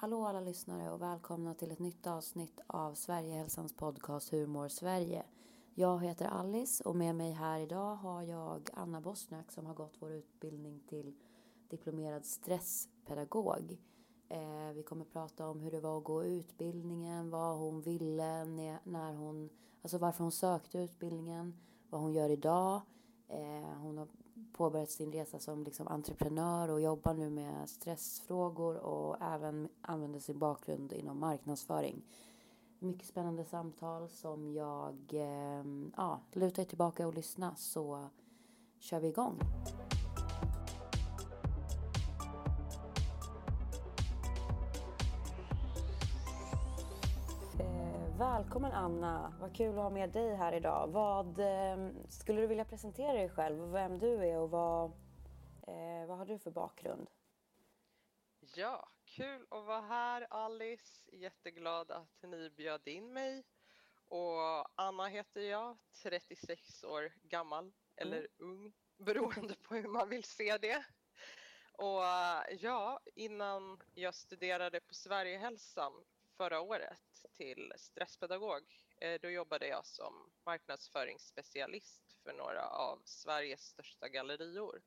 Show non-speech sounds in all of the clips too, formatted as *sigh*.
Hallå alla lyssnare och välkomna till ett nytt avsnitt av Sverigehälsans podcast Hur mår Sverige? Jag heter Alice och med mig här idag har jag Anna Bosnak som har gått vår utbildning till diplomerad stresspedagog. Eh, vi kommer prata om hur det var att gå utbildningen, vad hon ville när hon, alltså varför hon sökte utbildningen, vad hon gör idag. Eh, hon har påbörjat sin resa som liksom entreprenör och jobbar nu med stressfrågor och även använder sin bakgrund inom marknadsföring. Mycket spännande samtal som jag, eh, ja, luta er tillbaka och lyssna så kör vi igång. Välkommen Anna, vad kul att ha med dig här idag. Vad, eh, skulle du vilja presentera dig själv, vem du är och vad, eh, vad har du för bakgrund? Ja, kul att vara här Alice, jätteglad att ni bjöd in mig. Och Anna heter jag, 36 år gammal eller mm. ung, *laughs* beroende på hur man vill se det. Och ja, innan jag studerade på Sverigehälsan förra året till stresspedagog. Eh, då jobbade jag som marknadsföringsspecialist för några av Sveriges största gallerior.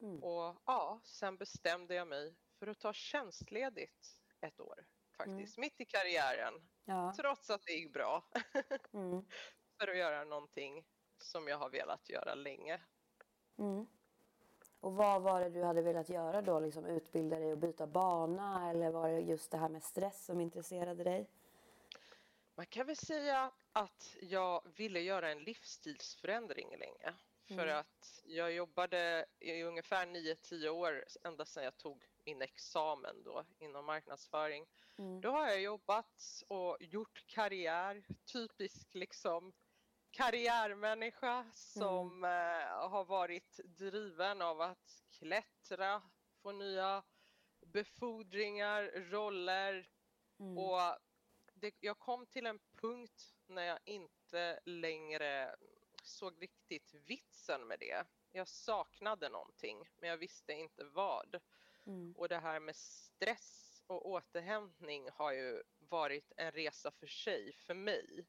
Mm. Och ja, sen bestämde jag mig för att ta tjänstledigt ett år faktiskt, mm. mitt i karriären. Ja. Trots att det gick bra. *laughs* mm. För att göra någonting som jag har velat göra länge. Mm. Och vad var det du hade velat göra då? Liksom utbilda dig och byta bana eller var det just det här med stress som intresserade dig? Man kan väl säga att jag ville göra en livsstilsförändring länge. För mm. att jag jobbade i ungefär 9-10 år ända sedan jag tog min examen då inom marknadsföring. Mm. Då har jag jobbat och gjort karriär, typisk liksom karriärmänniska som mm. eh, har varit driven av att klättra, få nya befordringar, roller mm. och det, jag kom till en punkt när jag inte längre såg riktigt vitsen med det. Jag saknade någonting men jag visste inte vad. Mm. Och det här med stress och återhämtning har ju varit en resa för sig för mig.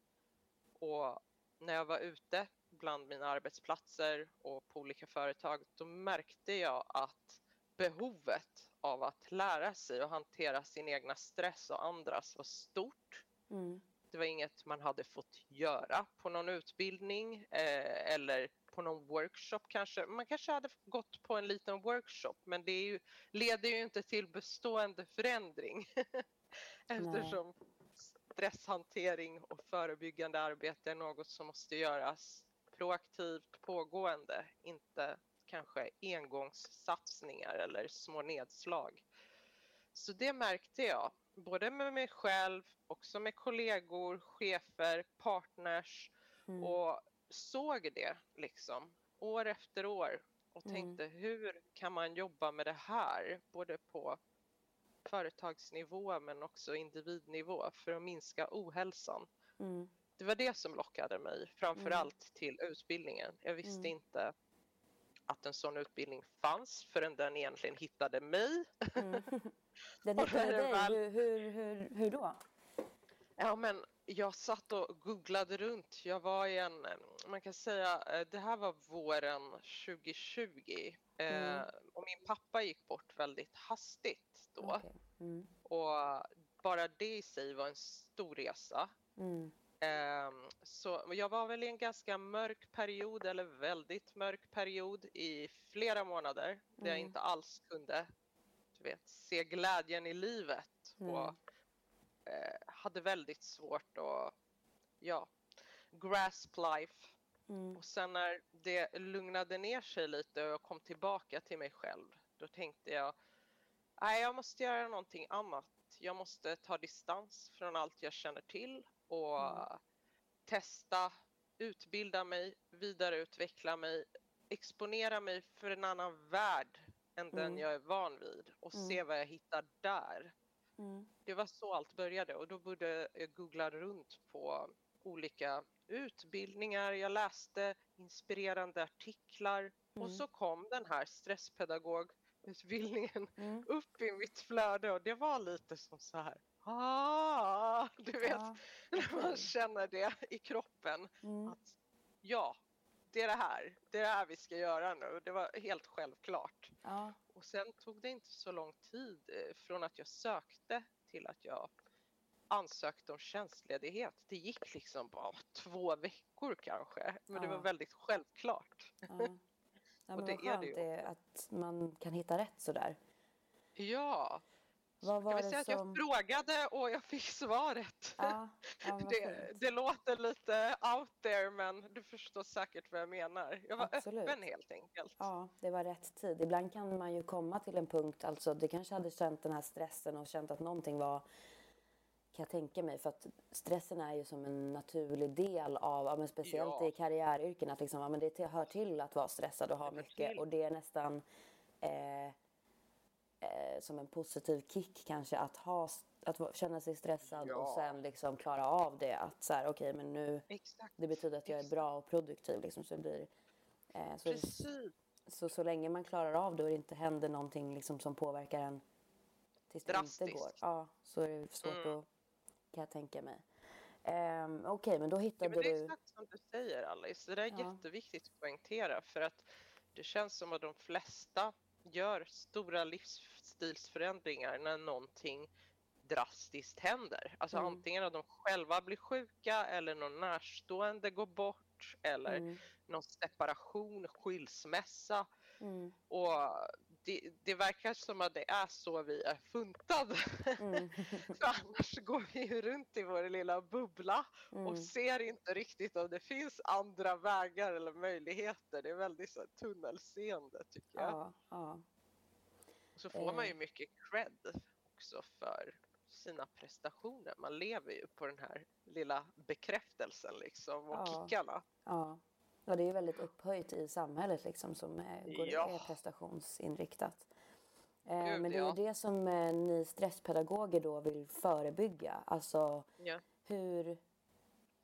Och när jag var ute bland mina arbetsplatser och på olika företag, då märkte jag att behovet av att lära sig och hantera sin egna stress och andras var stort. Mm. Det var inget man hade fått göra på någon utbildning eh, eller på någon workshop kanske. Man kanske hade gått på en liten workshop men det ju, leder ju inte till bestående förändring. *laughs* Eftersom stresshantering och förebyggande arbete är något som måste göras proaktivt, pågående, inte kanske engångssatsningar eller små nedslag. Så det märkte jag, både med mig själv, också med kollegor, chefer, partners mm. och såg det liksom år efter år och mm. tänkte mm. hur kan man jobba med det här både på företagsnivå men också individnivå för att minska ohälsan. Mm. Det var det som lockade mig framför mm. allt till utbildningen. Jag visste mm. inte att en sån utbildning fanns förrän den egentligen hittade mig. Mm. *laughs* Den hittade dig? Väl... Hur, hur, hur, hur då? Ja, men jag satt och googlade runt. Jag var i en, man kan säga, eh, det här var våren 2020 Mm. Eh, och min pappa gick bort väldigt hastigt då. Okay. Mm. Och bara det i sig var en stor resa. Mm. Eh, så jag var väl i en ganska mörk period, eller väldigt mörk period i flera månader där jag mm. inte alls kunde du vet, se glädjen i livet. Mm. Och eh, hade väldigt svårt att ja, grasp life. Mm. Och sen när det lugnade ner sig lite och jag kom tillbaka till mig själv, då tänkte jag, nej, jag måste göra någonting annat. Jag måste ta distans från allt jag känner till och mm. testa, utbilda mig, vidareutveckla mig, exponera mig för en annan värld än mm. den jag är van vid och se mm. vad jag hittar där. Mm. Det var så allt började och då började jag googla runt på olika utbildningar, jag läste inspirerande artiklar mm. och så kom den här stresspedagog utbildningen Mm. *laughs* upp i mitt flöde och det var lite som så här, ah, du vet, Ja, när man okej. känner det i kroppen Mm. att ja, det är det här, det är det här vi ska göra nu. Det var helt självklart. Ja, Och sen tog det inte så lång tid eh, från att jag sökte till att jag ansökte om tjänstledighet. Det gick liksom bara två veckor kanske, men det var Ja. väldigt självklart. ja. *laughs* ja men det vad är skönt det ju det är att man kan hitta rätt sådär. Ja, Vad jag var vill det säga att som... jag frågade och jag fick svaret. Ja, ja *laughs* Det, det låter lite out there men du förstår säkert vad jag menar. Jag var Absolut. öppen helt enkelt. Ja, det var rätt tid. Ibland kan man ju komma till en punkt, alltså du kanske hade känt den här stressen och känt att någonting var, kan jag tänka mig, för att stressen är ju som en naturlig del av, ja, men speciellt Ja. i karriäryrken, att liksom, ja, men det hör till att vara stressad och ha mycket till. och det är nästan eh, eh, som en positiv kick kanske att ha, att känna sig stressad och Ja. sen liksom klara av det, att så här, okej men nu, Exakt. det betyder att jag är bra och produktiv liksom, så det blir eh, så Precis. så, så länge man klarar av det och det inte händer någonting liksom som påverkar en tills det inte går. Drastiskt. Ja, så är det svårt Mm. att, kan jag tänka mig. Um, Okej, men då Ja, hittade men det är du... exakt som du säger Alice. Det där är Ja. jätteviktigt att poängtera för att det känns som att de flesta gör stora livsstilsförändringar när någonting drastiskt händer. Alltså Mm. antingen att de själva blir sjuka eller någon närstående går bort eller Mm, någon separation, skilsmässa. mm, Och det, det verkar som att det är så vi är funtade. mm, *laughs* För annars går vi ju runt i vår lilla bubbla och mm. ser inte riktigt om det finns andra vägar eller möjligheter. Det är väldigt så tunnelseende tycker jag. Ja, ja, Och så får man ju Eh. mycket cred också för sina prestationer. Man lever ju på den här lilla bekräftelsen liksom och Ja. kickarna. ja. Och det är ju väldigt upphöjt i samhället liksom som är, går, Ja. är prestationsinriktat. Eh, Gud, men det är ja. ju det som eh, ni stresspedagoger då vill förebygga. Alltså Ja. hur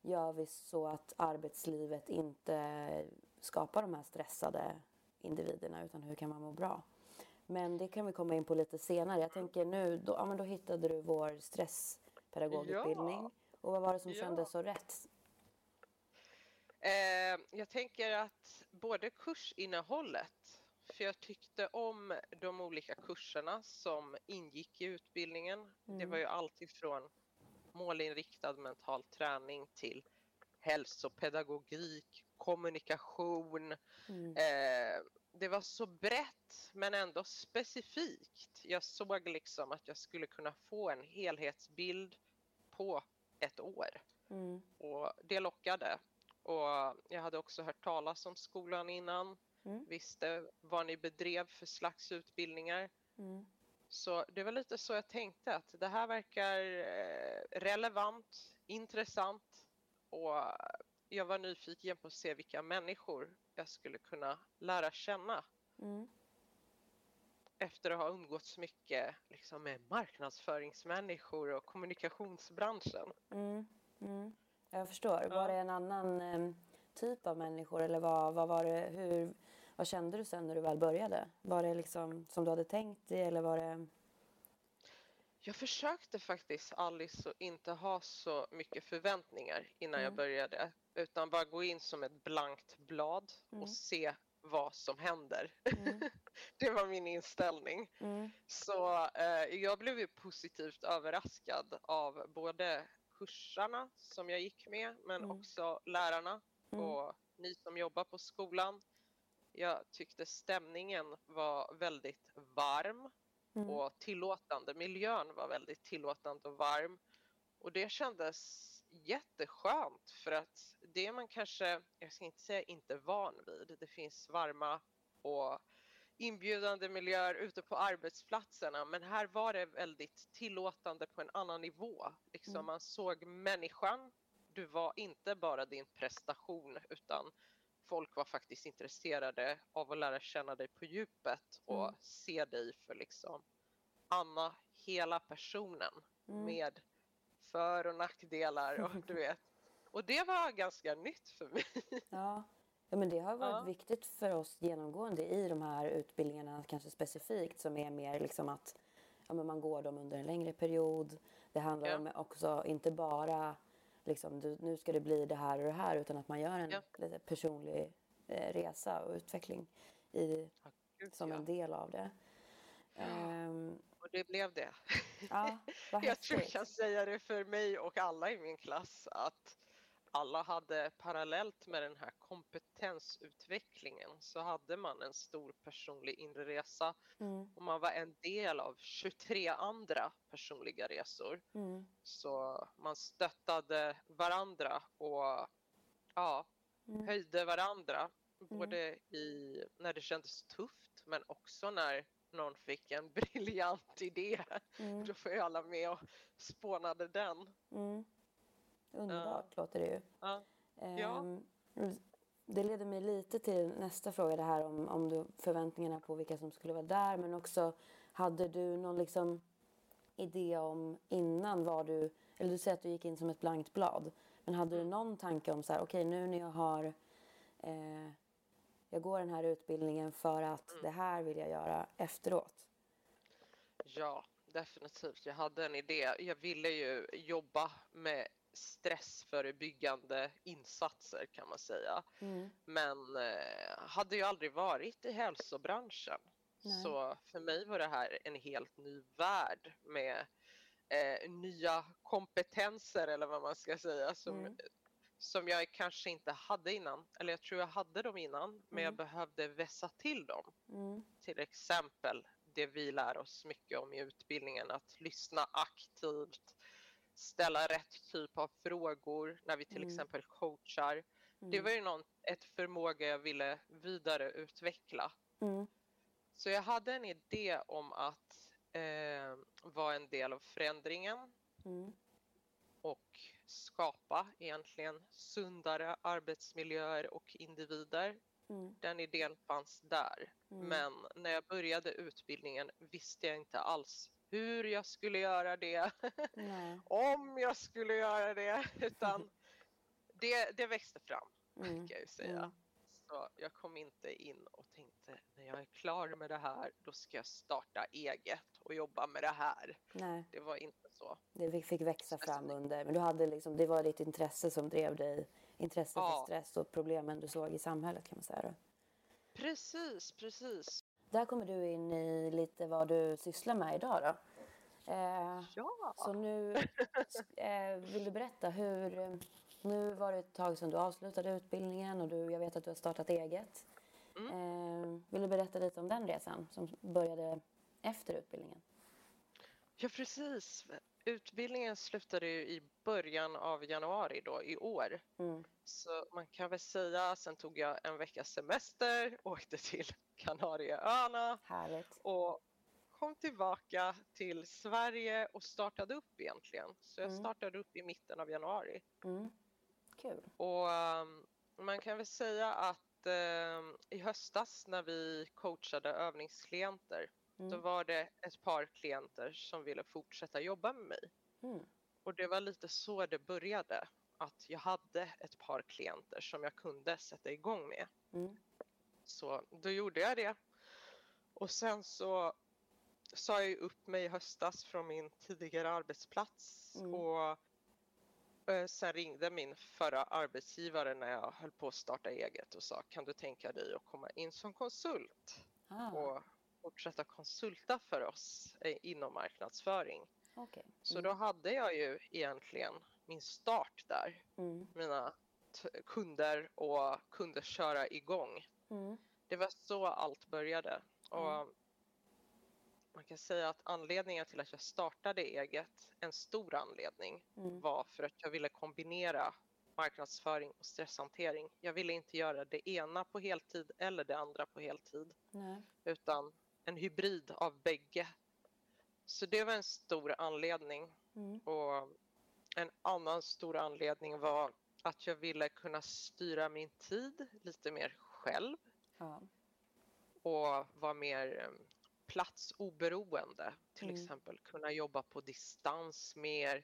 gör vi så att arbetslivet inte skapar de här stressade individerna utan hur kan man må bra? Men det kan vi komma in på lite senare. Jag tänker nu, då, ja, men då hittade du vår stresspedagogutbildning. Ja. Och vad var det som Ja. kändes så rätt? Eh, jag tänker att både kursinnehållet, för jag tyckte om de olika kurserna som ingick i utbildningen. Det Mm. var ju alltid från målinriktad mental träning till hälsopedagogik, kommunikation. Mm. Eh, det var så brett men ändå specifikt. Jag såg liksom att jag skulle kunna få en helhetsbild på ett år Mm. och det lockade. Och jag hade också hört talas om skolan innan, Mm. visste vad ni bedrev för slags utbildningar. Mm. Så det var lite så jag tänkte att det här verkar eh, relevant, intressant och jag var nyfiken på att se vilka människor jag skulle kunna lära känna Mm. efter att ha umgåtts mycket liksom, med marknadsföringsmänniskor och kommunikationsbranschen. Mm. Mm. Jag förstår. Var det en annan em, typ av människor eller vad, vad var det, hur, vad kände du sen när du väl började? Var det liksom som du hade tänkt dig eller var det? Jag försökte faktiskt Alice att inte ha så mycket förväntningar innan jag Mm. började utan bara gå in som ett blankt blad Mm. och se vad som händer. Mm. *laughs* Det var min inställning. Mm. Så eh, jag blev ju positivt överraskad av både kursarna som jag gick med men Mm. också lärarna Mm. och ni som jobbar på skolan. Jag tyckte stämningen var väldigt varm Mm. och tillåtande. Miljön var väldigt tillåtande och varm. Och det kändes jätteskönt för att det man kanske, jag ska inte säga inte van vid. Det finns varma och inbjudande miljöer ute på arbetsplatserna men här var det väldigt tillåtande på en annan nivå. Liksom Mm. Man såg människan. Du var inte bara din prestation utan folk var faktiskt intresserade av att lära känna dig på djupet och Mm. se dig för liksom Anna, hela personen Mm. med för och nackdelar och *laughs* du vet. Och det var ganska nytt för mig. Ja, Ja, men det har varit Ja. viktigt för oss genomgående i de här utbildningarna, kanske specifikt, som är mer liksom att ja, men man går dem under en längre period. Det handlar Ja. om också inte bara liksom, du, nu ska det bli det här och det här, utan att man gör en lite personlig eh, resa och utveckling i, Gud, som en del av det. Ehm, Och det blev det. ja, *laughs* Jag tror jag kan säga det för mig och alla i min klass att alla hade parallellt med den här kompetensutvecklingen så hade man en stor personlig inre resa Mm, och man var en del av 23 andra personliga resor. mm, Så man stöttade varandra och ja, Mm. höjde varandra. Både i, när det kändes tufft men också när någon fick en *laughs* briljant idé. mm, Då får ju alla med och spånade den. Mm. Underbart låter det ju. Ja. Ehm, Det leder mig lite till nästa fråga, det här om, om du, förväntningarna på vilka som skulle vara där. Men också, hade du någon liksom idé om innan vad du... Eller du säger att du gick in som ett blankt blad. Men hade du någon tanke om så här, okej nu när jag har... Eh, jag går den här utbildningen för att det här vill jag göra efteråt. Ja, definitivt. Jag hade en idé. Jag ville ju jobba med stressförebyggande insatser kan man säga. Mm. Men eh, hade ju aldrig varit i hälsobranschen. Nej. Så för mig var det här en helt ny värld med eh, nya kompetenser eller vad man ska säga som, Mm. som jag kanske inte hade innan. Eller jag tror jag hade dem innan men jag Mm. behövde vässa till dem. Mm. Till exempel det vi lär oss mycket om i utbildningen, att lyssna aktivt, ställa rätt typ av frågor när vi till Mm. exempel coachar. Det Mm. var ju någon, ett förmåga jag ville vidareutveckla. Mm. Så jag hade en idé om att eh, vara en del av förändringen Mm. och skapa egentligen sundare arbetsmiljöer och individer. Mm. Den idén fanns där. Mm. Men när jag började utbildningen visste jag inte alls hur jag skulle göra det, *laughs* om jag skulle göra det, *laughs* utan det, det växte fram Mm. kan jag ju säga. Mm. Så jag kom inte in och tänkte när jag är klar med det här, då ska jag starta eget och jobba med det här. Nej. Det var inte så. Det fick- växa fram under, men du hade liksom, det var ditt intresse som drev dig, intresse för Ja. stress och problemen du såg i samhället kan man säga. Då. Precis, precis. Där kommer du in i lite vad du sysslar med idag då. Eh, Ja, så nu eh, vill du berätta hur, nu var det ett tag sedan du avslutade utbildningen och du, jag vet att du har startat eget. Mm. Eh, vill du berätta lite om den resan som började efter utbildningen? ja precis. Utbildningen slutade ju i början av januari då i år. Mm. Så man kan väl säga, sen tog jag en veckas semester, *laughs* åkte till Kanarieöarna Härligt. och kom tillbaka till Sverige och startade upp egentligen. Så jag Mm. startade upp i mitten av januari. Mm. Kul. Och ehm, man kan väl säga att ehm, i höstas när vi coachade övningsklienter, då Mm. var det ett par klienter som ville fortsätta jobba med mig. Mm. Och det var lite så det började, att jag hade ett par klienter som jag kunde sätta igång med. Mm. Så då gjorde jag det. Och sen så sa jag upp mig i höstas från min tidigare arbetsplats Mm. och eh, sen ringde min förra arbetsgivare när jag höll på att starta eget och sa kan du tänka dig att komma in som konsult Ah, och fortsätta konsulta för oss eh, inom marknadsföring. okej. Så då hade jag ju egentligen min start där, Mm. mina kunder och kunde köra igång. Mm. Det var så allt började. Och Mm. man kan säga att anledningen till att jag startade eget, en stor anledning, Mm. var för att jag ville kombinera marknadsföring och stresshantering. Jag ville inte göra det ena på heltid eller det andra på heltid, Nej. utan en hybrid av bägge. Så det var en stor anledning. Mm. Och en annan stor anledning var att jag ville kunna styra min tid lite mer själv Ja. och vara mer eh, platsoberoende. Till Mm. exempel kunna jobba på distans mer,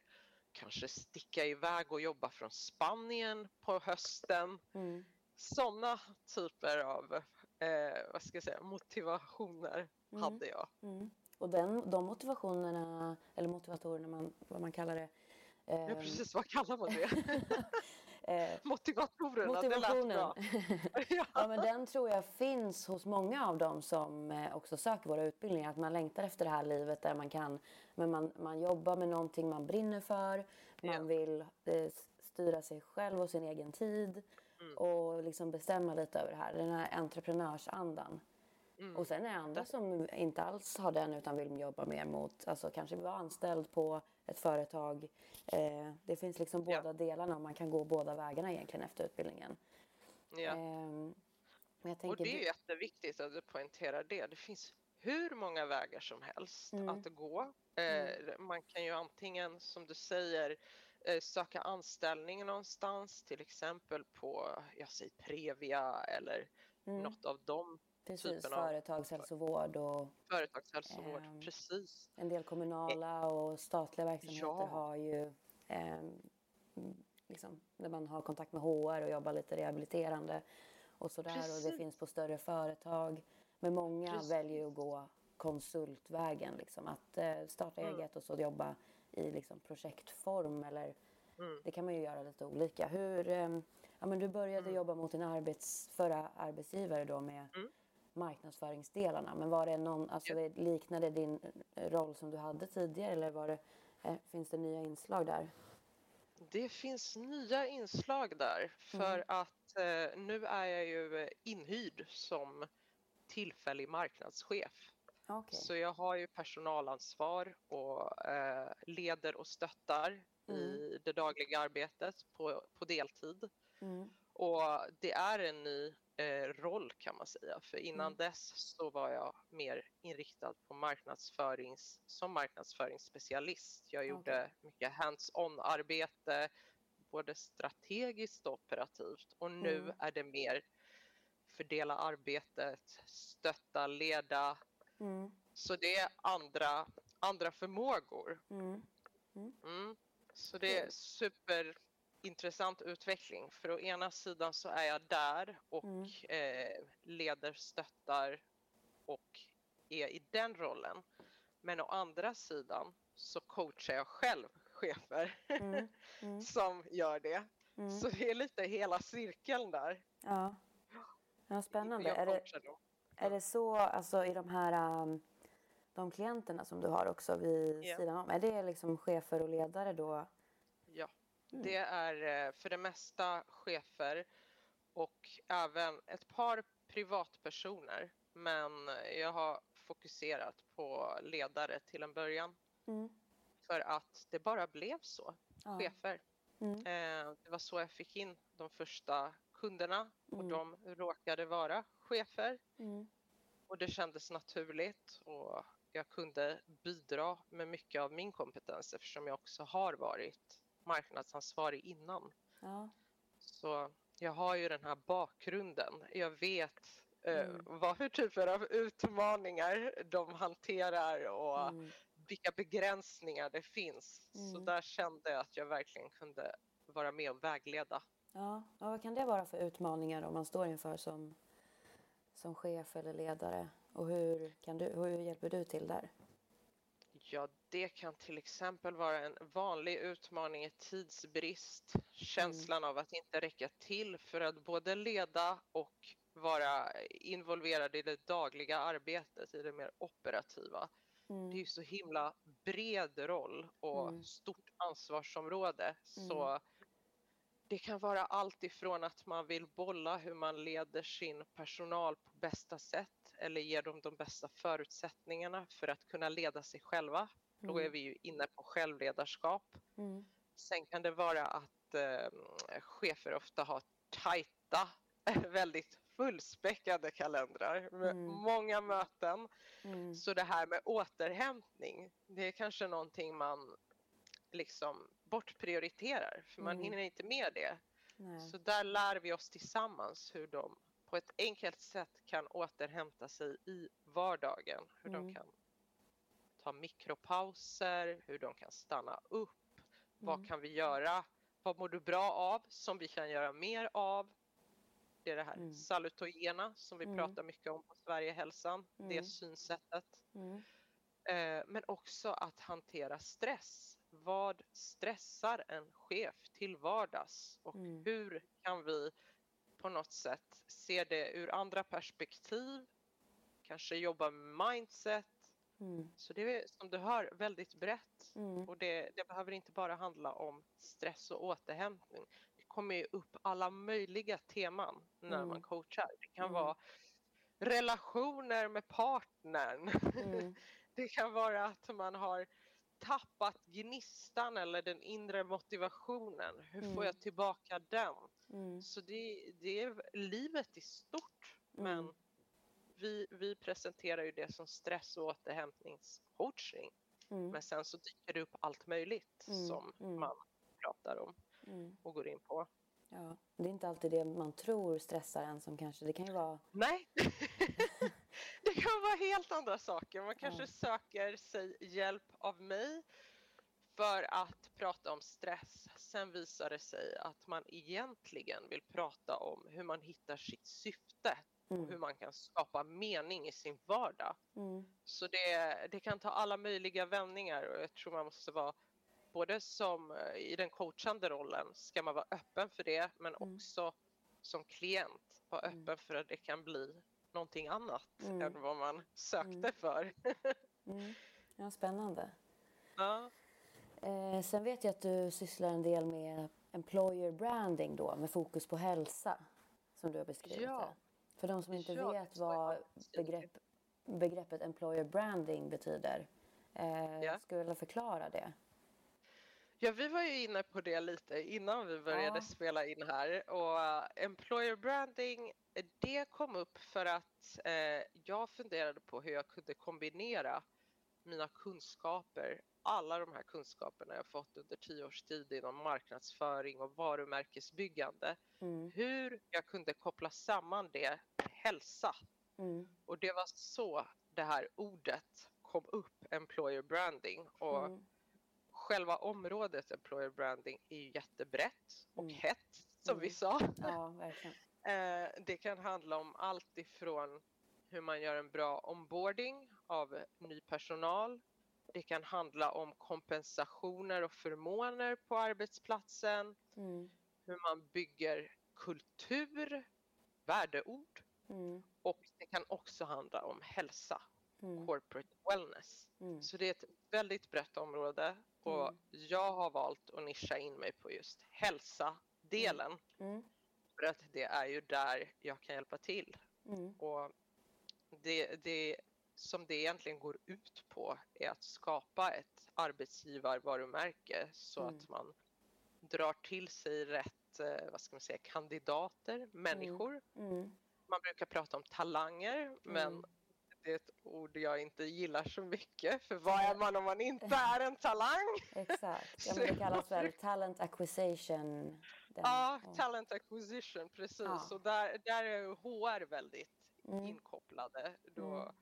kanske sticka iväg och jobba från Spanien på hösten. Mm. sådana typer av eh, vad ska jag säga, motivationer Mm. hade jag. Mm. Och den, de motivationerna, eller motivatorerna, man, vad man kallar det. Ja, ehm, precis, vad kallar man *laughs* det? eh, Motivatorerna, det lät motivationen. bra. *laughs* ja, ja. men den tror jag finns hos många av dem som eh, också söker våra utbildningar. Att man längtar efter det här livet där man kan, men man, man jobbar med någonting man brinner för. Man Ja. vill eh, styra sig själv och sin egen tid. Mm. Och liksom bestämma lite över det här. Den här entreprenörsandan. Mm. Och sen är det andra som inte alls har den utan vill jobba mer mot, alltså kanske vara anställd på ett företag. Eh, det finns liksom Ja. båda delarna och man kan gå båda vägarna egentligen efter utbildningen. Ja. Men jag Och tänker, det är jätteviktigt att du poängterar det. Det finns hur många vägar som helst Mm. att gå. Eh, man kan ju antingen, som du säger, eh, söka anställning någonstans, till exempel på, jag säger Previa eller mm, något av de precis, företagshälsovård och företagshälsovård. Ehm, Precis. en del kommunala och statliga verksamheter Ja. har ju mm, liksom, där man har kontakt med HR och jobbar lite rehabiliterande och sådär. Och det Precis. finns på större företag. Men många Precis. väljer att gå konsultvägen, liksom, att eh, starta Mm. eget och så jobba i liksom, projektform eller Mm. det kan man ju göra lite olika. Hur, ehm, ja, men du började Mm. jobba mot din arbets, förra arbetsgivare då med Mm. marknadsföringsdelarna. Men var det någon, alltså det liknade din roll som du hade tidigare eller var det, eh, finns det nya inslag där? Det finns nya inslag där för Mm. att eh, nu är jag ju eh, inhyrd som tillfällig marknadschef. Okej. Så jag har ju personalansvar och eh, leder och stöttar i det dagliga arbetet på, på deltid. Mm. Och det är en ny eh, roll kan man säga, för innan Mm. dess så var jag mer inriktad på marknadsförings, som marknadsföringsspecialist. Jag gjorde mycket hands-on arbete, både strategiskt och operativt och nu Mm. är det mer fördela arbetet, stötta, leda. Mm. Så det är andra, andra förmågor. Mm. Mm. Så det är superintressant utveckling. För å ena sidan så är jag där och Mm. eh, leder, stöttar och är i den rollen. Men å andra sidan så coachar jag själv chefer Mm. *laughs* Mm. som gör det. Mm. Så det är lite hela cirkeln där. Ja. ja, spännande. Är det. Är det så alltså, i de här um, de klienterna som du har också vid Ja. sidan om? Är det liksom chefer och ledare då? Ja, Mm. det är eh, för det mesta chefer och även ett par privatpersoner. Men jag har fokuserat på ledare till en början Mm. för att det bara blev så. Ja. Chefer. Mm. Eh, Det var så jag fick in de första kunderna och Mm. de råkade vara chefer Mm. och det kändes naturligt och jag kunde bidra med mycket av min kompetens eftersom jag också har varit marknadsansvarig innan. Ja. Så jag har ju den här bakgrunden. Jag vet eh, Mm. vad för typer av utmaningar de hanterar och Mm. vilka begränsningar det finns. Så Mm. där kände jag att jag verkligen kunde vara med och vägleda. Ja. ja, vad kan det vara för utmaningar om man står inför som, som chef eller ledare? Och hur, kan du, hur hjälper du till där? Ja, det kan till exempel vara en vanlig utmaning i tidsbrist. Känslan av att inte räcka till för att både leda och vara involverad i det dagliga arbetet, i det mer operativa. Det är Mm. ju så himla bred roll och Mm. stort ansvarsområde. Så det kan vara allt ifrån att man vill bolla hur man leder sin personal på bästa sätt eller ger dem de bästa förutsättningarna för att kunna leda sig själva. Då är Mm. vi ju inne på självledarskap. Mm. Sen kan det vara att eh, chefer ofta har tajta, *laughs* väldigt fullspäckade kalendrar med Mm. många möten. Mm. Så det här med återhämtning, det är kanske någonting man liksom bortprioriterar för man Mm. hinner inte med det. Nej. Så där lär vi oss tillsammans hur de på ett enkelt sätt kan återhämta sig i vardagen. Hur Mm. de kan ta mikropauser, hur de kan stanna upp. Vad Mm. kan vi göra? Vad mår du bra av som vi kan göra mer av? Det är det här Mm. salutogena som vi Mm. pratar mycket om på Sverigehälsan, det Mm. synsättet. Mm. Eh, men också att hantera stress. Vad stressar en chef till vardags och Mm. hur kan vi på något sätt se det ur andra perspektiv? Kanske jobba med mindset. Mm. Så det är som du hör väldigt brett Mm. och det, det behöver inte bara handla om stress och återhämtning. Det kommer ju upp alla möjliga teman när Mm. man coachar. Det kan Mm. vara relationer med partnern. Mm. *laughs* Det kan vara att man har tappat gnistan eller den inre motivationen. Hur Mm. får jag tillbaka den? Mm. Så det, det är livet i stort. Men Mm. vi, vi presenterar ju det som stress och återhämtningscoaching. Mm. Men sen så dyker det upp allt möjligt Mm, som man pratar om och går in på. Ja, det är inte alltid det man tror stressar en som kanske, det kan ju vara Nej, *laughs* det kan vara helt andra saker. Man kanske Ja. söker sig hjälp av mig för att prata om stress. Sen visar det sig att man egentligen vill prata om hur man hittar sitt syfte och hur mm. man kan skapa mening i sin vardag. Mm. Så det, det kan ta alla möjliga vändningar och jag tror man måste vara både som eh, i den coachande rollen ska man vara öppen för det men Mm. också som klient vara Mm. öppen för att det kan bli någonting annat Mm. än vad man sökte Mm. för. *laughs* Mm. Ja, spännande. ja. Eh, sen vet jag att du sysslar en del med employer branding då med fokus på hälsa som du har beskrivit Ja. det. För de som inte Ja, vet jag vad begrepp, begreppet employer branding betyder. Eh, Ja. Skulle du vilja förklara det? Ja, vi var ju inne på det lite innan vi började Ja. spela in här och eh, employer branding eh, det kom upp för att eh, jag funderade på hur jag kunde kombinera mina kunskaper, alla de här kunskaperna jag fått under tio års tid inom marknadsföring och varumärkesbyggande, Mm. hur jag kunde koppla samman det med hälsa. Mm. Och det var så det här ordet kom upp, employer branding. Och Mm. Själva området employer branding är ju jättebrett och Mm. hett, som vi Mm. sa. Ja. *laughs* Eh, det kan handla om allt ifrån hur man gör en bra onboarding av ny personal. Det kan handla om kompensationer och förmåner på arbetsplatsen. Mm. Hur man bygger kultur, värdeord. Mm. Och det kan också handla om hälsa, Mm. corporate wellness. Mm. Så det är ett väldigt brett område och Mm. jag har valt att nischa in mig på just hälsa-delen. Mm. För att det är ju där jag kan hjälpa till. Mm. Och det, det som det egentligen går ut på är att skapa ett arbetsgivarvarumärke så Mm. att man drar till sig rätt eh, vad ska man säga, kandidater, människor. Mm. Man brukar prata om talanger men Mm. Det är ett ord jag inte gillar så mycket för vad är man om man inte är en talang? Exakt. Ja, *laughs* men det kallas väl talent acquisition? Den, Ja, och- talent acquisition precis Ja. så där, där är HR väldigt Mm. inkopplade. Då, Mm.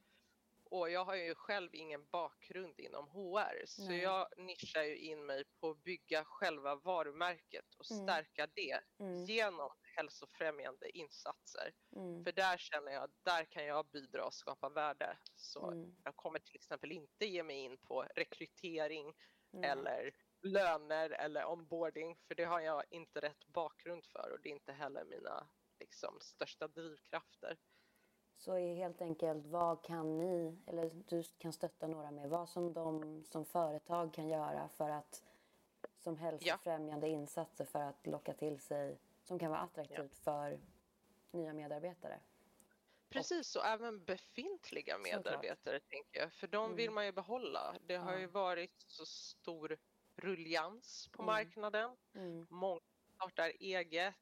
Och jag har ju själv ingen bakgrund inom HR så Nej. jag nischar ju in mig på att bygga själva varumärket och Mm. stärka det Mm. genom hälsofrämjande insatser. Mm. För där känner jag, där kan jag bidra och skapa värde. Så Mm. jag kommer till exempel inte ge mig in på rekrytering Nej. eller löner eller onboarding för det har jag inte rätt bakgrund för och det är inte heller mina liksom, största drivkrafter. Så är helt enkelt, vad kan ni, eller du kan stötta några med, vad som de som företag kan göra för att som hälsofrämjande insatser för att locka till sig, som kan vara attraktivt för nya medarbetare. Precis, och även befintliga Såklart. medarbetare tänker jag, för de vill Mm. man ju behålla. Det har Ja. ju varit så stor ruljans på Mm. marknaden. Mm. Många startar eget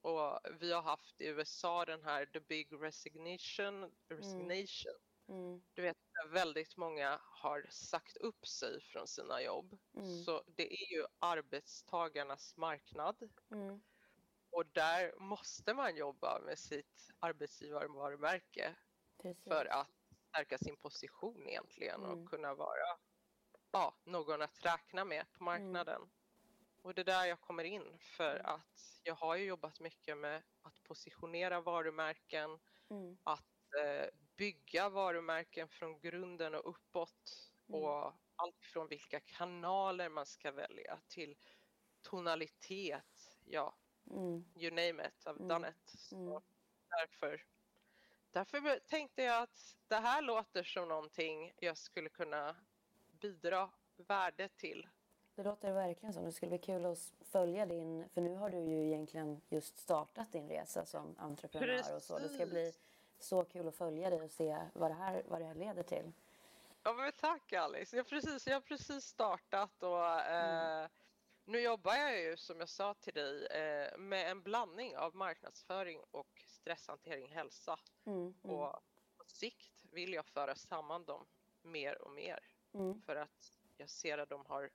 och vi har haft i USA den här the big resignation. resignation. Mm. Du vet, väldigt många har sagt upp sig från sina jobb. Mm. Så det är ju arbetstagarnas marknad Mm. Och där måste man jobba med sitt arbetsgivarvarumärke Precis. för att stärka sin position egentligen Mm. och kunna vara ja, någon att räkna med på marknaden. och det är där jag kommer in för Mm. att jag har ju jobbat mycket med att positionera varumärken, Mm. att eh, bygga varumärken från grunden och uppåt Mm. och allt från vilka kanaler man ska välja till tonalitet, ja, Mm. you name it, I've Mm. done it. Så Mm. därför, därför tänkte jag att det här låter som någonting jag skulle kunna bidra värde till. Det låter verkligen som. Det skulle bli kul att följa din, för nu har du ju egentligen just startat din resa som entreprenör och så. Det ska bli Precis. så kul att följa dig och se vad det här, vad det här leder till. Ja men tack Alice, jag har precis, jag har precis startat och eh, nu jobbar jag ju som jag sa till dig eh, med en blandning av marknadsföring och stresshantering hälsa Mm. Mm. och på sikt vill jag föra samman dem mer och mer Mm. för att jag ser att de har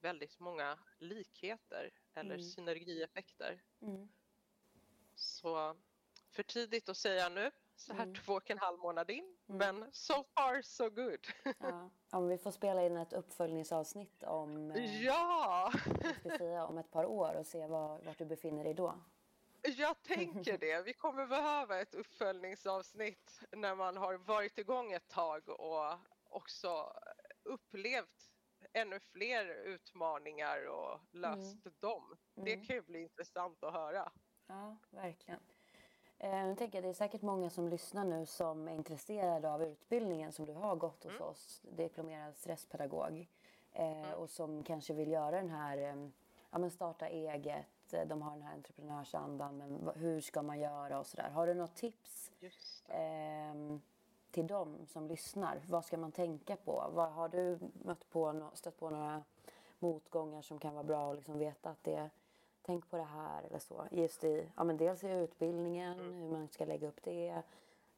väldigt många likheter eller Mm. synergieffekter. Mm. Så för tidigt att säga nu, så här Mm. två och en halv månad in, Mm. men so far so good. Ja. Om vi får spela in ett uppföljningsavsnitt om, eh, Ja, säga, om ett par år och se var, vart du befinner dig då. jag tänker det. Vi kommer behöva ett uppföljningsavsnitt när man har varit igång ett tag och också upplevt ännu fler utmaningar och löst dem. Det Mm. kan ju bli intressant att höra. Ja, verkligen. Eh, Jag tänker, det är säkert många som lyssnar nu som är intresserade av utbildningen som du har gått hos Mm. oss, diplomerad stresspedagog. Eh, Mm. Och som kanske vill göra den här, eh, ja men starta eget, eh, de har den här entreprenörsandan, men hur ska man göra och sådär. Har du något tips ehm, till dem som lyssnar? Vad ska man tänka på? Vad, har du mött på, stött på några motgångar som kan vara bra att liksom veta att det tänk på det här eller så. Just i, ja men dels i utbildningen, Mm. hur man ska lägga upp det,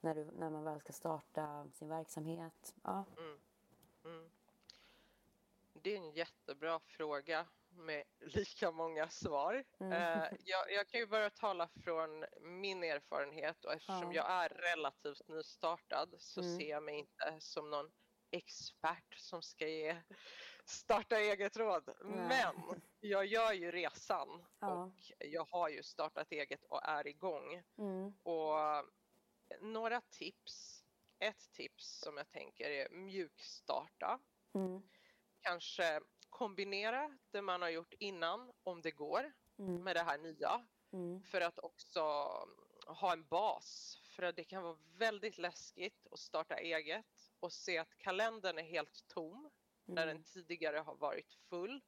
när, du, när man väl ska starta sin verksamhet. Ja. Mm. Mm. Det är en jättebra fråga med lika många svar. Mm. Eh, jag, jag kan ju bara tala från min erfarenhet och eftersom Ja. jag är relativt nystartad så Mm. ser jag mig inte som någon expert som ska ge starta eget råd. Nej. Men jag gör ju resan Ja. och jag har ju startat eget och är igång. Mm. Och några tips. Ett tips som jag tänker är mjukstarta. Mm. Kanske kombinera det man har gjort innan om det går Mm. med det här nya Mm. för att också ha en bas. För att det kan vara väldigt läskigt att starta eget och se att kalendern är helt tom när Mm. den tidigare har varit full.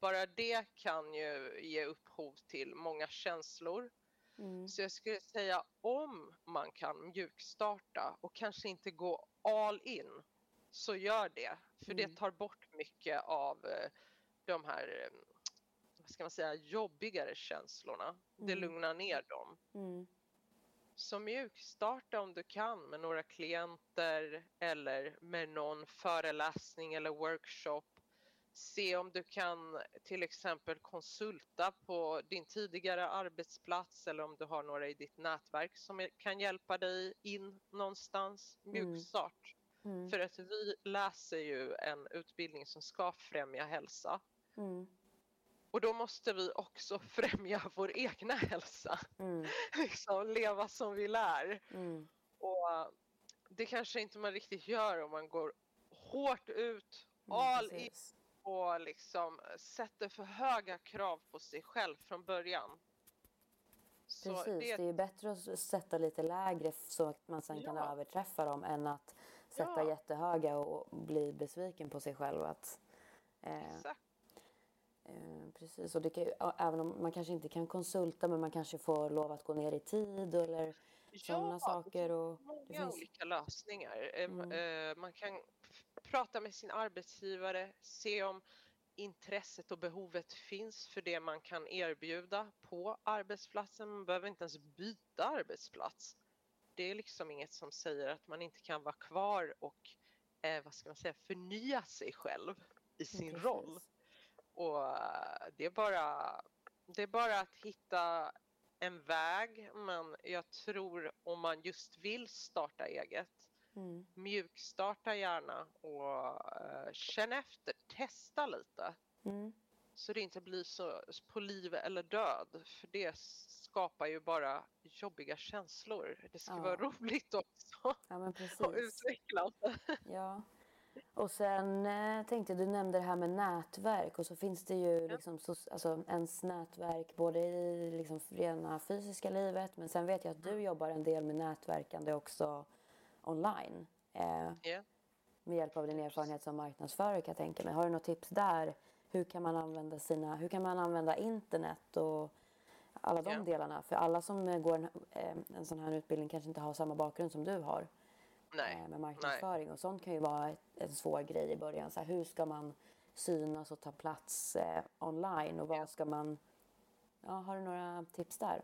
Bara det kan ju ge upphov till många känslor Mm. så jag skulle säga om man kan mjukstarta och kanske inte gå all in så gör det. För Mm. det tar bort mycket av eh, de här, eh, vad ska man säga, jobbigare känslorna. Det Mm. lugnar ner dem. Mm. Så mjukstarta om du kan med några klienter eller med någon föreläsning eller workshop. Se om du kan till exempel konsulta på din tidigare arbetsplats eller om du har några i ditt nätverk som kan hjälpa dig in någonstans. Mm. Mjukstart. Mm. För att vi läser ju en utbildning som ska främja hälsa. Mm. Och då måste vi också *laughs* främja vår egna hälsa. Mm. *laughs* liksom leva som vi lär. Mm. Och uh, det kanske inte man riktigt gör om man går hårt ut, Mm. all in och liksom sätter för höga krav på sig själv från början. Så Precis, det... det, är ju bättre att sätta lite lägre så att man sen kan Ja. överträffa dem än att sätta Ja. jättehöga och bli besviken på sig själv. Att, eh, exakt, eh, precis, och det kan ja, även om man kanske inte kan konsulta men man kanske får lov att gå ner i tid eller sådana det saker. Och många det finns, olika lösningar. Eh, Mm. eh, Man kan prata med sin arbetsgivare, se om intresset och behovet finns för det man kan erbjuda på arbetsplatsen. Man behöver inte ens byta arbetsplats. Det är liksom inget som säger att man inte kan vara kvar och eh, vad ska man säga, förnya sig själv i sin precis. roll. Och eh, det är bara, det är bara att hitta en väg, men jag tror om man just vill starta eget, Mm. mjukstarta gärna och eh, känn efter, testa lite. Mm. så det inte blir så på liv eller död. För det skapar ju bara jobbiga känslor. Det ska Ja. vara roligt också Ja, men *laughs* och precis. utvecklande. Ja. Och sen eh, tänkte jag, du nämnde det här med nätverk och så finns det ju liksom så, alltså, ens nätverk både i liksom rena fysiska livet men sen vet jag att du jobbar en del med nätverkande också online. Eh, Ja. med hjälp av din erfarenhet som marknadsförare kan jag tänka mig. Har du något tips där? Hur kan man använda sina, hur kan man använda internet och alla de Ja. delarna? För alla som går en, eh, en sån här utbildning kanske inte har samma bakgrund som du har Nej, eh, med marknadsföring och sånt kan ju vara en svår grej i början. Så här, hur ska man synas och ta plats eh, online och vad ska man... Ja, har du några tips där?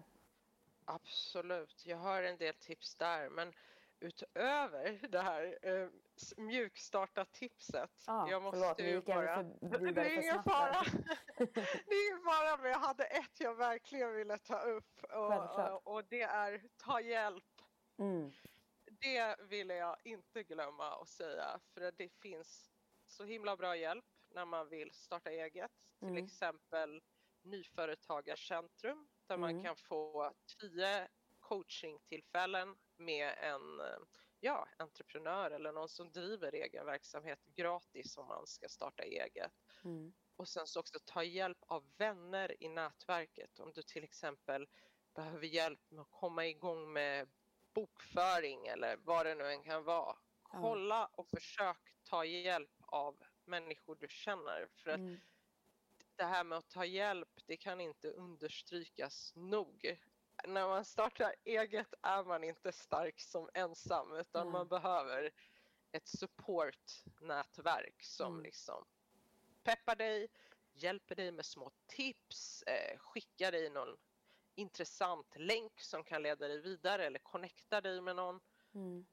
absolut. Jag har en del tips där, men utöver det här eh, mjukstarta-tipset. Ja, jag måste förlåt, ju bara... för, *laughs* Det är ingen fara. *laughs* Det är ingen fara, men jag hade ett jag verkligen ville ta upp och, och, och det är ta hjälp. Mm, Det ville jag inte glömma att säga för det finns så himla bra hjälp när man vill starta eget. Till Mm. exempel Nyföretagarcentrum där man Mm. kan få tio coachingtillfällen med en ja, entreprenör eller någon som driver egen verksamhet gratis om man ska starta eget. mm, Och sen så också ta hjälp av vänner i nätverket. Om du till exempel behöver hjälp med att komma igång med bokföring eller vad det nu än kan vara. Kolla och försök ta hjälp av människor du känner. För att mm, det här med att ta hjälp, det kan inte understrykas nog. När man startar eget är man inte stark som ensam utan Nej. man behöver ett supportnätverk som Mm. liksom peppar dig, hjälper dig med små tips, eh, skickar dig någon intressant länk som kan leda dig vidare eller connecta dig med någon. mm.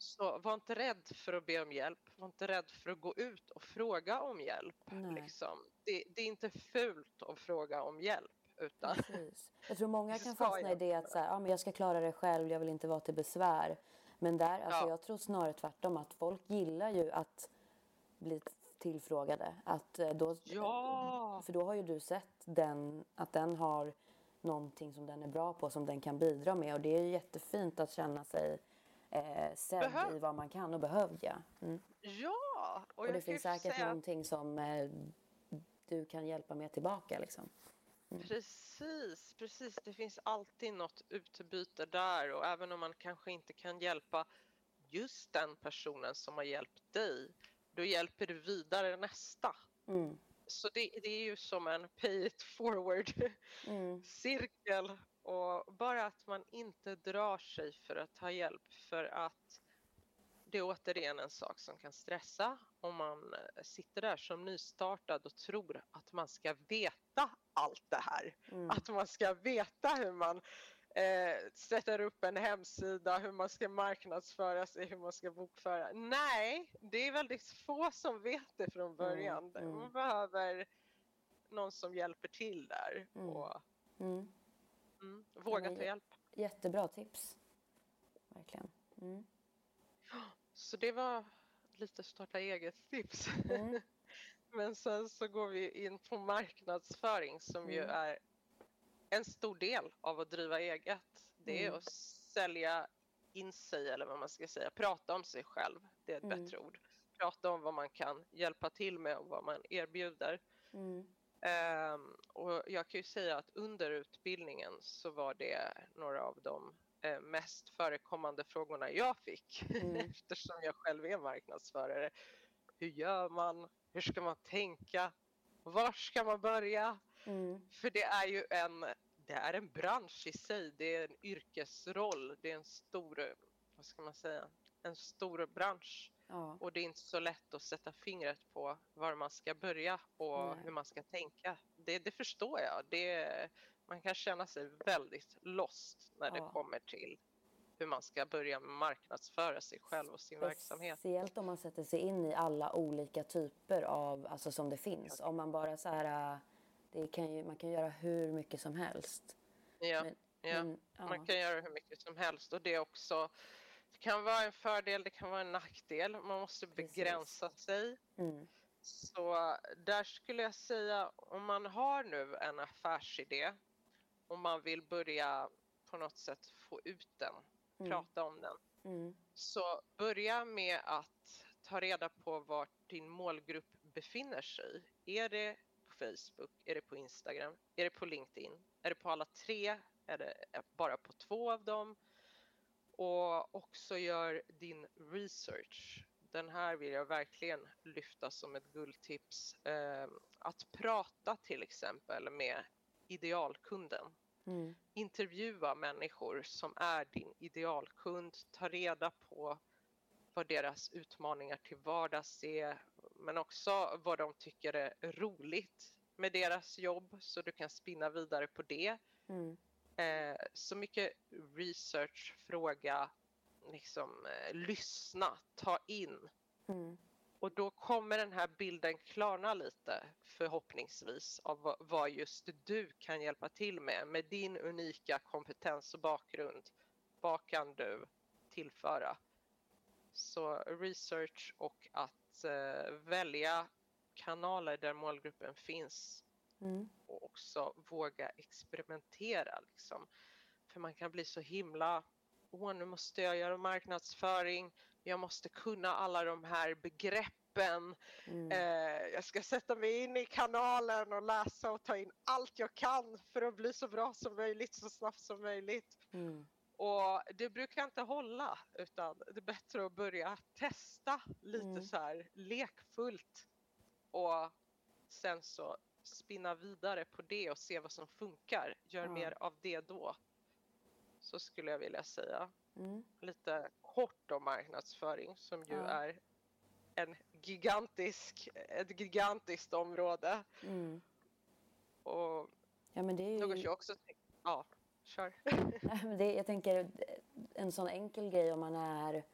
Så var inte rädd för att be om hjälp. Var inte rädd för att gå ut och fråga om hjälp. Liksom. Det, det är inte fult att fråga om hjälp. Utan, Precis. Jag tror många *laughs* kan fastna i det att så här, ja, men jag ska klara det själv, jag vill inte vara till besvär. Men där, alltså, Ja. jag tror snarare tvärtom att folk gillar ju att bli tillfrågade. Att eh, då, Ja. För då har ju du sett den, att den har någonting som den är bra på som den kan bidra med och det är jättefint att känna sig eh, sedd Behövd. i vad man kan och behövd ja. Mm. ja! Och, Och det finns säkert säga någonting som eh, du kan hjälpa med tillbaka liksom. Precis, precis. Det finns alltid något utbyte där och även om man kanske inte kan hjälpa just den personen som har hjälpt dig, då hjälper du vidare nästa. Mm. Så det, det är ju som en pay it forward Mm. och bara att man inte drar sig för att ta hjälp för att det är återigen en sak som kan stressa om man eh, sitter där som nystartad och tror att man ska veta allt det här. Mm. Att man ska veta hur man eh, sätter upp en hemsida, hur man ska marknadsföra sig, hur man ska bokföra. Nej, det är väldigt få som vet det från början. mm. Man behöver någon som hjälper till där Mm. och Mm. mm, våga ta jä- hjälp. Jättebra tips. Verkligen. Mm. Så det var lite starta eget-tips. Mm. *laughs* Men sen så går vi in på marknadsföring som ju Mm. är en stor del av att driva eget. Det är Mm. att sälja in sig eller vad man ska säga, prata om sig själv. Det är ett Mm. bättre ord. Prata om vad man kan hjälpa till med och vad man erbjuder. Mm. Ehm, och jag kan ju säga att under utbildningen så var det några av de eh, mest förekommande frågorna jag fick Mm. *laughs* eftersom jag själv är marknadsförare. Hur gör man? Hur ska man tänka? Var ska man börja? Mm. För det är ju en, det är en bransch i sig. Det är en yrkesroll. Det är en stor, vad ska man säga, en stor bransch. Ja. Och det är inte så lätt att sätta fingret på var man ska börja och Nej. hur man ska tänka. Det, det förstår jag. Det, man kan känna sig väldigt lost när det Ja. kommer till hur man ska börja marknadsföra sig själv och sin verksamhet. Speciellt om man sätter sig in i alla olika typer av, alltså som det finns. Om man bara så här, det kan ju, man kan göra hur mycket som helst. Ja, Men- ja. Men, ja. Man kan göra hur mycket som helst och det är också det kan vara en fördel, det kan vara en nackdel. Man måste Precis. begränsa sig. Mm. Så där skulle jag säga om man har nu en affärsidé och man vill börja på något sätt få ut den, Mm. prata om den. Mm. Så börja med att ta reda på vart din målgrupp befinner sig. Är det Facebook? Är det på Instagram? Är det på LinkedIn? Är det på alla tre? Är det bara på två av dem? Och också gör din research. Den här vill jag verkligen lyfta som ett guldtips. Eh, att prata till exempel med idealkunden Mm. intervjua människor som är din idealkund, ta reda på vad deras utmaningar till vardags är, men också vad de tycker är roligt med deras jobb så du kan spinna vidare på det. Mm. Eh, så mycket research, fråga, liksom eh, lyssna, ta in Mm. och då kommer den här bilden klarna lite förhoppningsvis av vad- just du kan hjälpa till med. Med din unika kompetens och bakgrund. Vad kan du tillföra? Så research och att eh, välja kanaler där målgruppen finns Mm. och också våga experimentera. Liksom. För man kan bli så himla, åh nu måste jag göra marknadsföring, jag måste kunna alla de här begreppen, Mm. eh, jag ska sätta mig in i kanalen och läsa och ta in allt jag kan för att bli så bra som möjligt, så snabbt som möjligt. Mm. Och det brukar inte hålla utan det är bättre att börja testa lite Mm. så här lekfullt och sen så spinna vidare på det och se vad som funkar. Gör Ja. mer av det då. Så skulle jag vilja säga. Mm. Lite kort om marknadsföring som ju är en gigantisk, ett gigantiskt område. Mm. Och Ja men det är ju... något jag också tänker, ja, kör. *laughs* Det, jag tänker en sån enkel grej om man är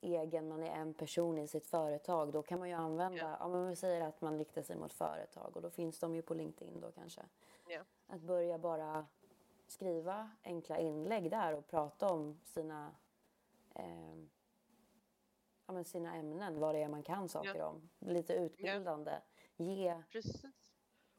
egen, man är en person i sitt företag, då kan man ju använda, Ja. ja. men vi säger att man riktar sig mot företag och då finns de ju på LinkedIn då kanske. Ja. Att börja bara skriva enkla inlägg där och prata om sina, eh, ja, men sina ämnen, vad det är man kan saker om. Lite utbildande. Ge, Precis.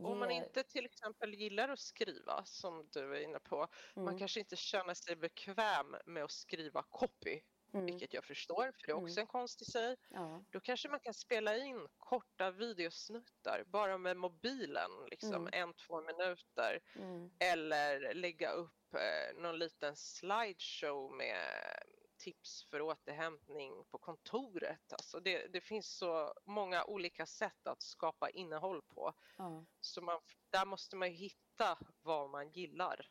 Om man inte till exempel gillar att skriva, som du är inne på, man mm, kanske inte känner sig bekväm med att skriva copy, mm, vilket jag förstår, för det är också Mm. en konst i sig. ja, Då kanske man kan spela in korta videosnuttar, bara med mobilen, liksom Mm. en, två minuter. mm, Eller lägga upp eh, någon liten slideshow med tips för återhämtning på kontoret. Alltså det, det finns så många olika sätt att skapa innehåll på. ja, Så man, där måste man hitta vad man gillar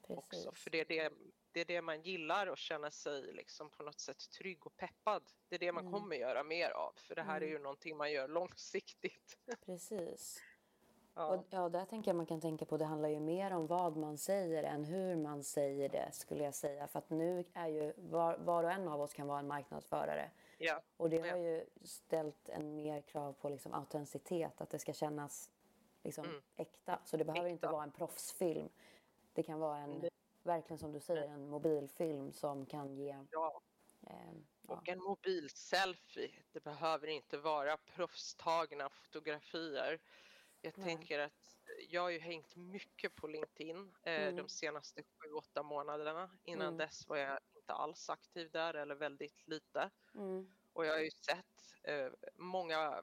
också. precis. För det är det, det är det man gillar och känner sig liksom på något sätt trygg och peppad. Det är det man Mm. kommer göra mer av. För det här är Mm. ju någonting man gör långsiktigt. *laughs* Precis. Ja, Och, ja, där tänker jag man kan tänka på, det handlar ju mer om vad man säger än hur man säger det skulle jag säga. För att nu är ju var, var och en av oss kan vara en marknadsförare. ja, Och det Ja. har ju ställt en mer krav på liksom autenticitet, att det ska kännas liksom Mm. äkta. Så det behöver inte Äkta. vara en proffsfilm. Det kan vara en, Nej. verkligen som du säger, en mobilfilm som kan ge... ja. Eh, ja. Och en mobilselfie. Det behöver inte vara proffstagna fotografier. Jag tänker att jag har ju hängt mycket på LinkedIn eh, Mm. de senaste sju, åtta månaderna. Innan Mm. dess var jag inte alls aktiv där eller väldigt lite. Mm. Och jag har ju sett eh, många,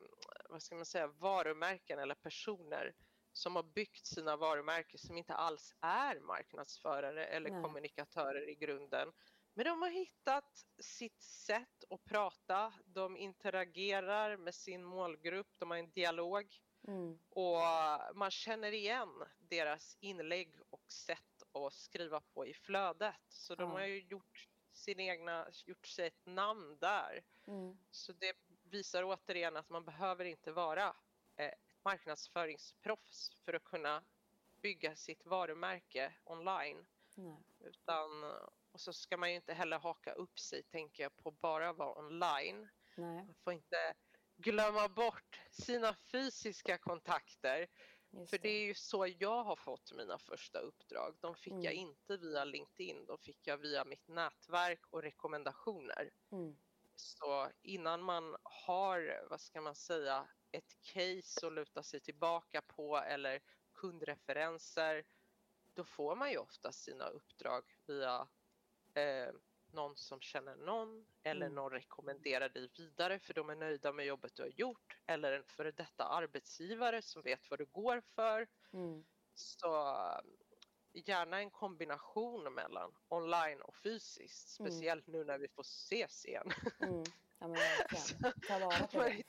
vad ska man säga, varumärken eller personer som har byggt sina varumärken som inte alls är marknadsförare eller Nej. kommunikatörer i grunden. Men de har hittat sitt sätt att prata, de interagerar med sin målgrupp, de har en dialog Mm. och man känner igen deras inlägg och sätt att skriva på i flödet. Så de har ju gjort, sin egna, gjort sig ett namn där. Mm. Så det visar återigen att man behöver inte vara eh, ett marknadsföringsproffs för att kunna bygga sitt varumärke online. Nej. Utan, och så ska man ju inte heller haka upp sig, tänker jag, på bara vara online. Nej, Man får inte glömma bort sina fysiska kontakter. just För det är ju så jag har fått mina första uppdrag. De fick jag Mm. inte via LinkedIn, de fick jag via mitt nätverk och rekommendationer. Mm. Så innan man har, vad ska man säga, ett case att luta sig tillbaka på eller kundreferenser, då får man ju ofta sina uppdrag via eh, någon som känner någon eller mm. någon rekommenderar dig vidare för de är nöjda med jobbet du har gjort eller en före detta arbetsgivare som vet vad du går för. Mm. Så gärna en kombination mellan online och fysiskt, mm. speciellt mm. nu när vi får ses igen. Mm. Ja, men *laughs* Ta vara på det.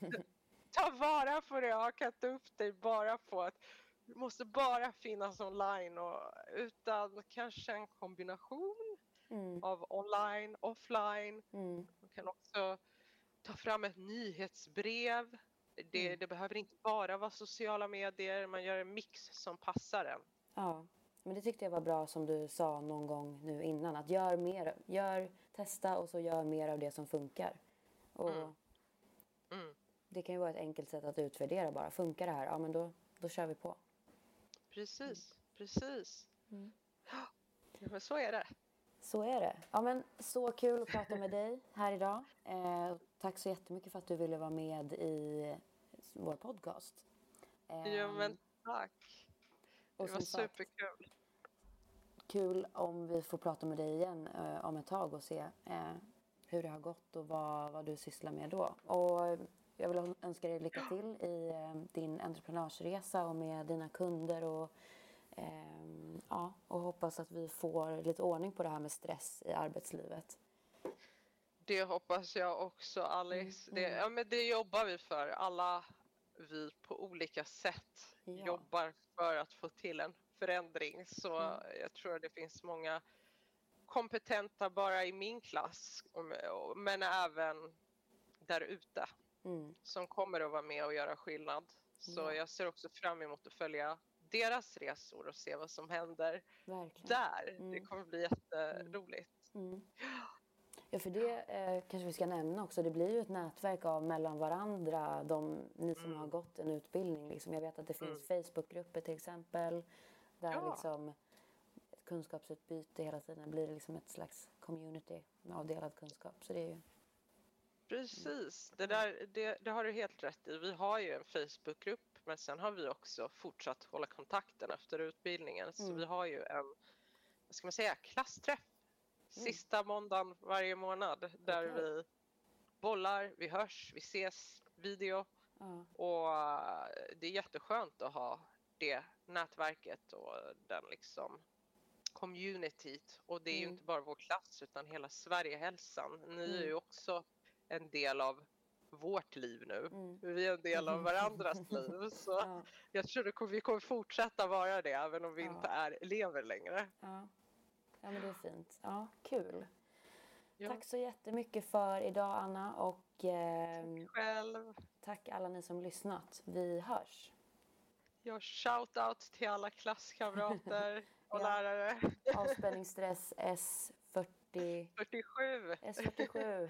Ta vara på det, inte upp dig bara på att det måste bara finnas online och utan kanske en kombination mm. av online, offline. Mm. Man kan också ta fram ett nyhetsbrev. Det, mm. det, behöver inte bara vara sociala medier, man gör en mix som passar en. Ja, men det tyckte jag var bra som du sa någon gång nu innan. Att gör mer, gör, testa och så gör mer av det som funkar. Och mm. Mm. Det kan ju vara ett enkelt sätt att utvärdera bara. Funkar det här? Ja, men då, då kör vi på. Precis, precis. Mm. Ja, men så är det. Så är det. Ja, men så kul att prata med dig här idag. Eh, tack så jättemycket för att du ville vara med i vår podcast. Eh, ja, men tack. Det var superkul. Kul om vi får prata med dig igen eh, om ett tag och se eh, hur det har gått och vad, vad du sysslar med då. Och jag vill önska dig lycka till i eh, din entreprenörsresa och med dina kunder och, eh, ja, och hoppas att vi får lite ordning på det här med stress i arbetslivet. Det hoppas jag också Alice. Mm. Det, mm. ja, men det jobbar vi för. Alla vi på olika sätt ja. jobbar för att få till en förändring. Så mm. jag tror det finns många kompetenta bara i min klass men även där ute mm. som kommer att vara med och göra skillnad. Så ja. jag ser också fram emot att följa deras resor och se vad som händer Verkligen. där. Mm. Det kommer bli jätteroligt. Mm. mm. Ja, för det eh, kanske vi ska nämna också. Det blir ju ett nätverk av mellan varandra, de, ni som mm. har gått en utbildning. Liksom. Jag vet att det finns mm. Facebookgrupper till exempel. Där ja. liksom kunskapsutbyte hela tiden blir liksom ett slags community av delad kunskap. Så det är ju Precis, det, där, det, det, har du helt rätt i. Vi har ju en Facebookgrupp men sen har vi också fortsatt hålla kontakten efter utbildningen. Så mm. vi har ju en, vad ska man säga, klassträff mm. sista måndagen varje månad där okay. vi bollar, vi hörs, vi ses, video. Mm. Och uh, det är jätteskönt att ha det nätverket och den liksom communityt. Och det är ju mm. inte bara vår klass utan hela Sverigehälsan. Ni är ju mm. också en del av vårt liv nu. Mm. Vi är en del av varandras *laughs* liv. Så ja. jag tror att vi kommer fortsätta vara det även om vi ja. inte är elever längre. Ja. ja, men det är fint. Ja, kul. Ja. Tack så jättemycket för idag Anna och eh, själv. tack alla ni som lyssnat. Vi hörs. Ja, shout out till alla klasskamrater *laughs* och lärare. *laughs* Avspänningsstress S 47. S47. S47.